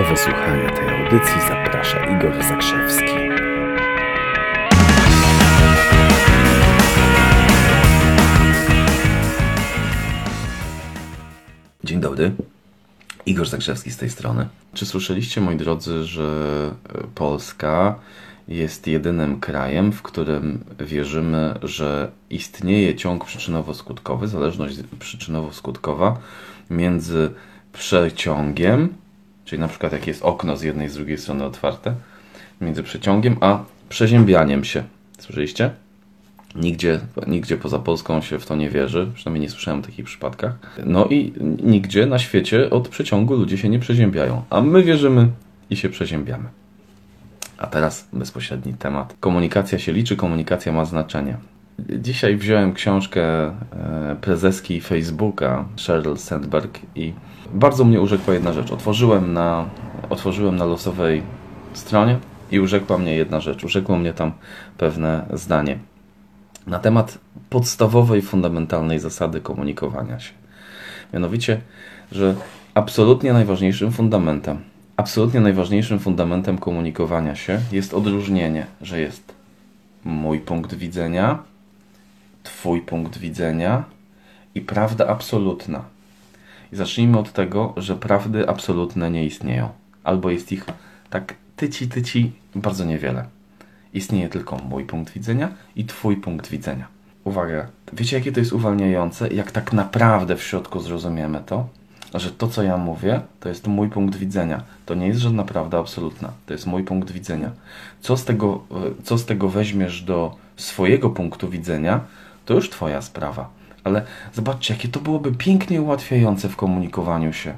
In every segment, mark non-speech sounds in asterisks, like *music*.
Do wysłuchania tej audycji zaprasza Igor Zakrzewski. Dzień dobry. Igor Zakrzewski z tej strony. Czy słyszeliście, moi drodzy, że Polska jest jedynym krajem, w którym wierzymy, że istnieje ciąg przyczynowo-skutkowy, zależność przyczynowo-skutkowa między przeciągiem, czyli na przykład jak jest okno z jednej i z drugiej strony otwarte, między przeciągiem a przeziębianiem się. Słyszeliście? Nigdzie, nigdzie poza Polską się w to nie wierzy, przynajmniej nie słyszałem o takich przypadkach. No i nigdzie na świecie od przeciągu ludzie się nie przeziębiają, a my wierzymy i się przeziębiamy. A teraz bezpośredni temat. Komunikacja się liczy, komunikacja ma znaczenie. Dzisiaj wziąłem książkę e, prezeski Facebooka, Sheryl Sandberg i bardzo mnie urzekła jedna rzecz. Otworzyłem na, otworzyłem na losowej stronie i urzekła mnie jedna rzecz. Urzekło mnie tam pewne zdanie na temat podstawowej, fundamentalnej zasady komunikowania się. Mianowicie, że absolutnie najważniejszym fundamentem, absolutnie najważniejszym fundamentem komunikowania się jest odróżnienie, że jest mój punkt widzenia, Twój punkt widzenia i prawda absolutna. I zacznijmy od tego, że prawdy absolutne nie istnieją. Albo jest ich tak tyci, tyci bardzo niewiele. Istnieje tylko mój punkt widzenia i Twój punkt widzenia. Uwaga, wiecie jakie to jest uwalniające, jak tak naprawdę w środku zrozumiemy to, że to co ja mówię, to jest mój punkt widzenia. To nie jest żadna prawda absolutna, to jest mój punkt widzenia. Co z tego, co z tego weźmiesz do swojego punktu widzenia, to już Twoja sprawa. Ale zobaczcie, jakie to byłoby pięknie ułatwiające w komunikowaniu się.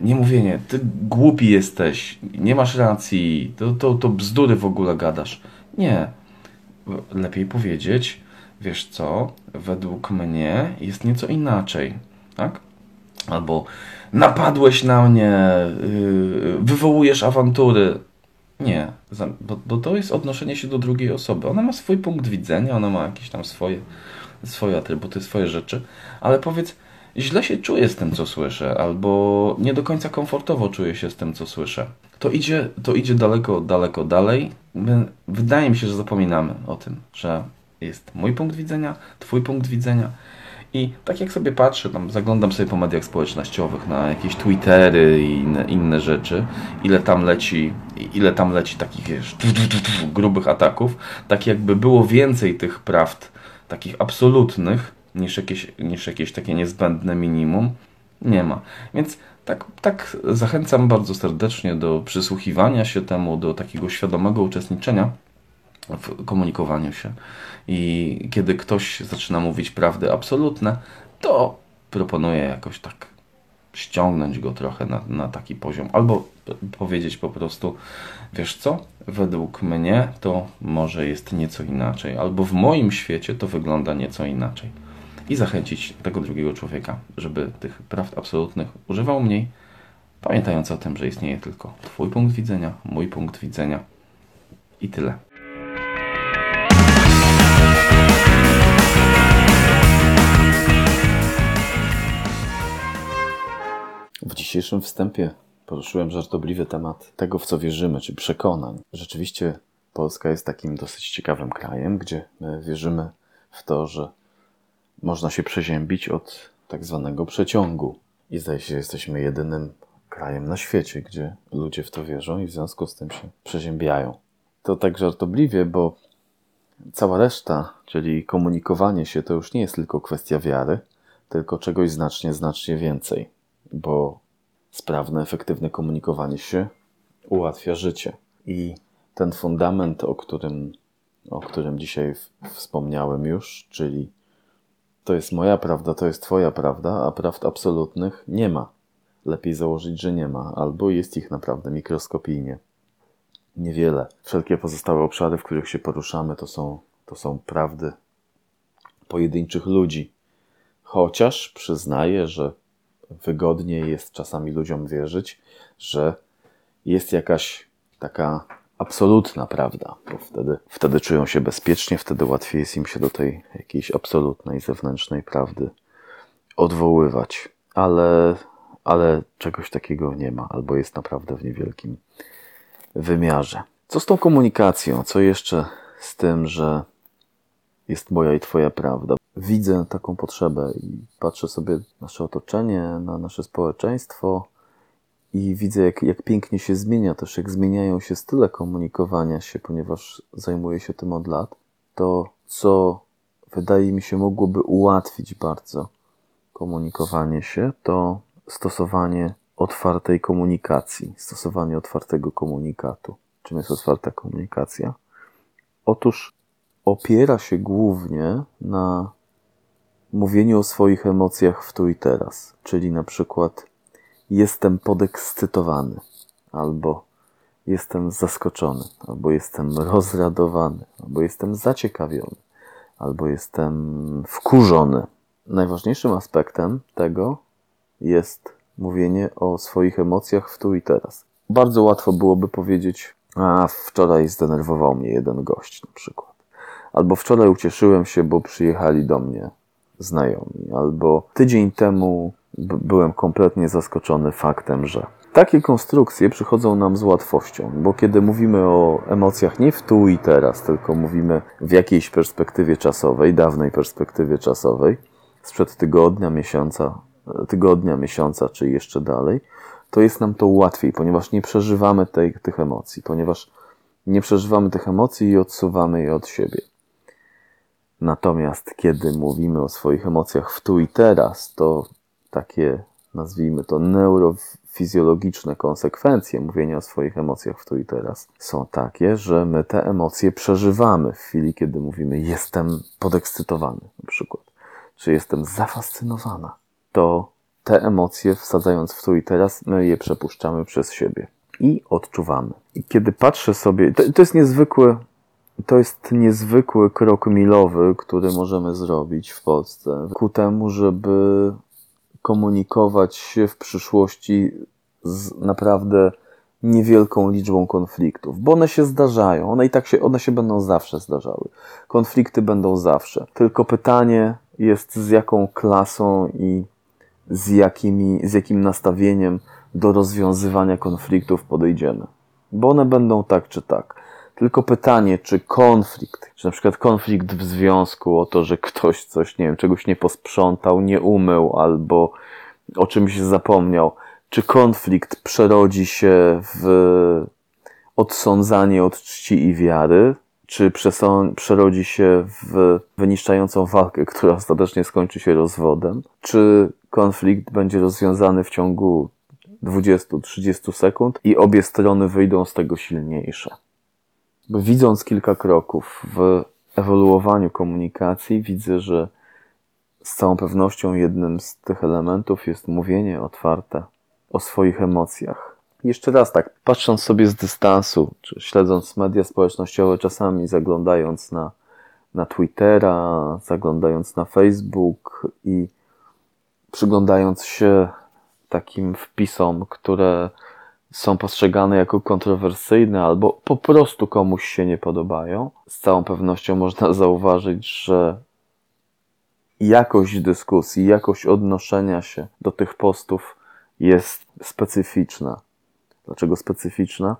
Nie mówienie, ty głupi jesteś, nie masz racji, to, to, to bzdury w ogóle gadasz. Nie. Lepiej powiedzieć, wiesz co, według mnie jest nieco inaczej, tak? Albo napadłeś na mnie, wywołujesz awantury. Nie, bo, bo to jest odnoszenie się do drugiej osoby. Ona ma swój punkt widzenia, ona ma jakieś tam swoje, swoje atrybuty, swoje rzeczy, ale powiedz, źle się czuję z tym, co słyszę, albo nie do końca komfortowo czuję się z tym, co słyszę. To idzie, to idzie daleko, daleko dalej. Wydaje mi się, że zapominamy o tym, że jest mój punkt widzenia, twój punkt widzenia. I tak jak sobie patrzę, tam zaglądam sobie po mediach społecznościowych na jakieś Twittery i inne, inne rzeczy, ile tam leci, ile tam leci takich, wiesz, grubych ataków, tak jakby było więcej tych prawd, takich absolutnych, niż jakieś, niż jakieś takie niezbędne minimum, nie ma. Więc tak, tak zachęcam bardzo serdecznie do przysłuchiwania się temu, do takiego świadomego uczestniczenia w komunikowaniu się. I kiedy ktoś zaczyna mówić prawdy absolutne, to proponuję jakoś tak ściągnąć go trochę na, na taki poziom. Albo powiedzieć po prostu, wiesz co, według mnie to może jest nieco inaczej. Albo w moim świecie to wygląda nieco inaczej. I zachęcić tego drugiego człowieka, żeby tych prawd absolutnych używał mniej, pamiętając o tym, że istnieje tylko Twój punkt widzenia, mój punkt widzenia i tyle. Dzisiejszym wstępie poruszyłem żartobliwy temat tego, w co wierzymy, czy przekonań. Rzeczywiście Polska jest takim dosyć ciekawym krajem, gdzie my wierzymy w to, że można się przeziębić od tak zwanego przeciągu. I zdaje się, że jesteśmy jedynym krajem na świecie, gdzie ludzie w to wierzą i w związku z tym się przeziębiają. To tak żartobliwie, bo cała reszta, czyli komunikowanie się, to już nie jest tylko kwestia wiary, tylko czegoś znacznie, znacznie więcej, bo sprawne, efektywne komunikowanie się ułatwia życie. I ten fundament, o którym, o którym dzisiaj wspomniałem już, czyli to jest moja prawda, to jest Twoja prawda, a prawd absolutnych nie ma. Lepiej założyć, że nie ma, albo jest ich naprawdę mikroskopijnie. Niewiele. Wszelkie pozostałe obszary, w których się poruszamy, to są, to są prawdy pojedynczych ludzi. Chociaż przyznaję, że wygodniej jest czasami ludziom wierzyć, że jest jakaś taka absolutna prawda, bo wtedy, wtedy czują się bezpiecznie, wtedy łatwiej jest im się do tej jakiejś absolutnej zewnętrznej prawdy odwoływać. Ale, ale czegoś takiego nie ma, albo jest naprawdę w niewielkim wymiarze. Co z tą komunikacją? Co jeszcze z tym, że jest moja i Twoja prawda? Widzę taką potrzebę i patrzę sobie na nasze otoczenie, na nasze społeczeństwo i widzę, jak, jak pięknie się zmienia, też jak zmieniają się style komunikowania się, ponieważ zajmuję się tym od lat. To, co wydaje mi się mogłoby ułatwić bardzo komunikowanie się, to stosowanie otwartej komunikacji, stosowanie otwartego komunikatu. Czym jest otwarta komunikacja? Otóż opiera się głównie na mówieniu o swoich emocjach w tu i teraz, czyli na przykład jestem podekscytowany, albo jestem zaskoczony, albo jestem rozradowany, albo jestem zaciekawiony, albo jestem wkurzony. Najważniejszym aspektem tego jest mówienie o swoich emocjach w tu i teraz. Bardzo łatwo byłoby powiedzieć, a wczoraj zdenerwował mnie jeden gość na przykład. Albo wczoraj ucieszyłem się, bo przyjechali do mnie znajomi. Albo tydzień temu byłem kompletnie zaskoczony faktem, że takie konstrukcje przychodzą nam z łatwością, bo kiedy mówimy o emocjach nie w tu i teraz, tylko mówimy w jakiejś perspektywie czasowej, dawnej perspektywie czasowej, sprzed tygodnia, miesiąca, tygodnia, miesiąca, czy jeszcze dalej, to jest nam to łatwiej, ponieważ nie przeżywamy tej, tych emocji, ponieważ nie przeżywamy tych emocji i odsuwamy je od siebie. Natomiast kiedy mówimy o swoich emocjach w tu i teraz, to takie, nazwijmy to, neurofizjologiczne konsekwencje mówienia o swoich emocjach w tu i teraz są takie, że my te emocje przeżywamy w chwili, kiedy mówimy jestem podekscytowany na przykład, czy jestem zafascynowana. To te emocje, wsadzając w tu i teraz, my je przepuszczamy przez siebie i odczuwamy. I kiedy patrzę sobie, to, to jest niezwykły, to jest niezwykły krok milowy, który możemy zrobić w Polsce ku temu, żeby komunikować się w przyszłości z naprawdę niewielką liczbą konfliktów, bo one się zdarzają, one i tak się, one się będą zawsze zdarzały. Konflikty będą zawsze. Tylko pytanie jest z jaką klasą i z, jakimi, z jakim nastawieniem do rozwiązywania konfliktów podejdziemy. Bo one będą tak czy tak. Tylko pytanie, czy konflikt, czy na przykład konflikt w związku o to, że ktoś coś, nie wiem, czegoś nie posprzątał, nie umył albo o czymś zapomniał, czy konflikt przerodzi się w odsądzanie od czci i wiary, czy przerodzi się w wyniszczającą walkę, która ostatecznie skończy się rozwodem, czy konflikt będzie rozwiązany w ciągu 20-30 sekund i obie strony wyjdą z tego silniejsze. Widząc kilka kroków w ewoluowaniu komunikacji, widzę, że z całą pewnością jednym z tych elementów jest mówienie otwarte o swoich emocjach. Jeszcze raz tak, patrząc sobie z dystansu, czy śledząc media społecznościowe, czasami zaglądając na, na Twittera, zaglądając na Facebook i przyglądając się takim wpisom, które są postrzegane jako kontrowersyjne albo po prostu komuś się nie podobają, z całą pewnością można *laughs* zauważyć, że jakość dyskusji, jakość odnoszenia się do tych postów jest specyficzna. Dlaczego specyficzna?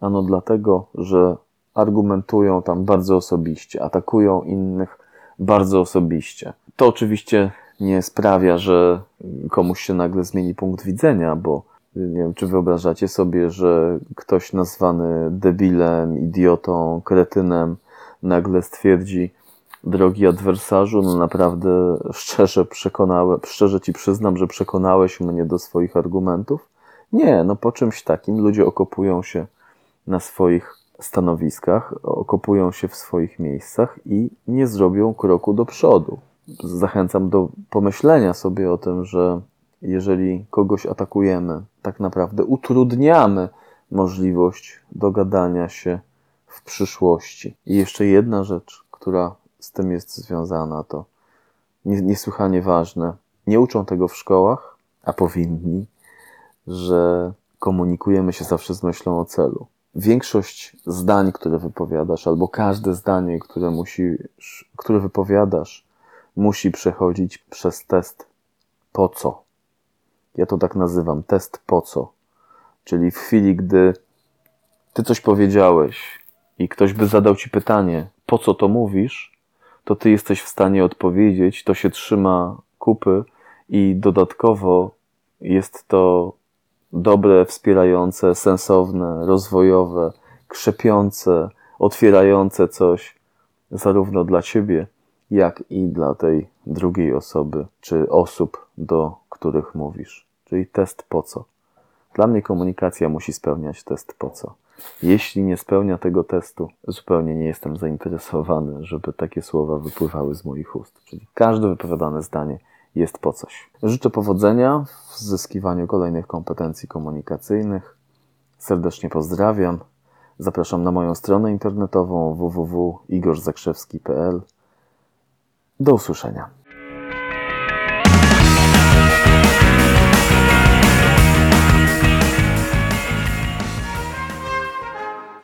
Ano dlatego, że argumentują tam bardzo osobiście, atakują innych bardzo osobiście. To oczywiście nie sprawia, że komuś się nagle zmieni punkt widzenia, bo nie wiem, czy wyobrażacie sobie, że ktoś nazwany debilem, idiotą, kretynem nagle stwierdzi, drogi adwersarzu, no naprawdę szczerze przekonałem, szczerze ci przyznam, że przekonałeś mnie do swoich argumentów. Nie, no po czymś takim ludzie okopują się na swoich stanowiskach, okopują się w swoich miejscach i nie zrobią kroku do przodu. Zachęcam do pomyślenia sobie o tym, że jeżeli kogoś atakujemy, tak naprawdę utrudniamy możliwość dogadania się w przyszłości. I jeszcze jedna rzecz, która z tym jest związana, to niesłychanie ważne. Nie uczą tego w szkołach, a powinni, że komunikujemy się zawsze z myślą o celu. Większość zdań, które wypowiadasz, albo każde zdanie, które, musisz, które wypowiadasz, musi przechodzić przez test po co. Ja to tak nazywam test po co. Czyli w chwili, gdy ty coś powiedziałeś i ktoś by zadał ci pytanie, po co to mówisz, to ty jesteś w stanie odpowiedzieć, to się trzyma kupy i dodatkowo jest to dobre, wspierające, sensowne, rozwojowe, krzepiące, otwierające coś zarówno dla ciebie, jak i dla tej drugiej osoby, czy osób, do których mówisz. Czyli test po co. Dla mnie komunikacja musi spełniać test po co. Jeśli nie spełnia tego testu, zupełnie nie jestem zainteresowany, żeby takie słowa wypływały z moich ust. Czyli każde wypowiadane zdanie jest po coś. Życzę powodzenia w zyskiwaniu kolejnych kompetencji komunikacyjnych. Serdecznie pozdrawiam. Zapraszam na moją stronę internetową www.igorzakrzewski.pl. Do usłyszenia.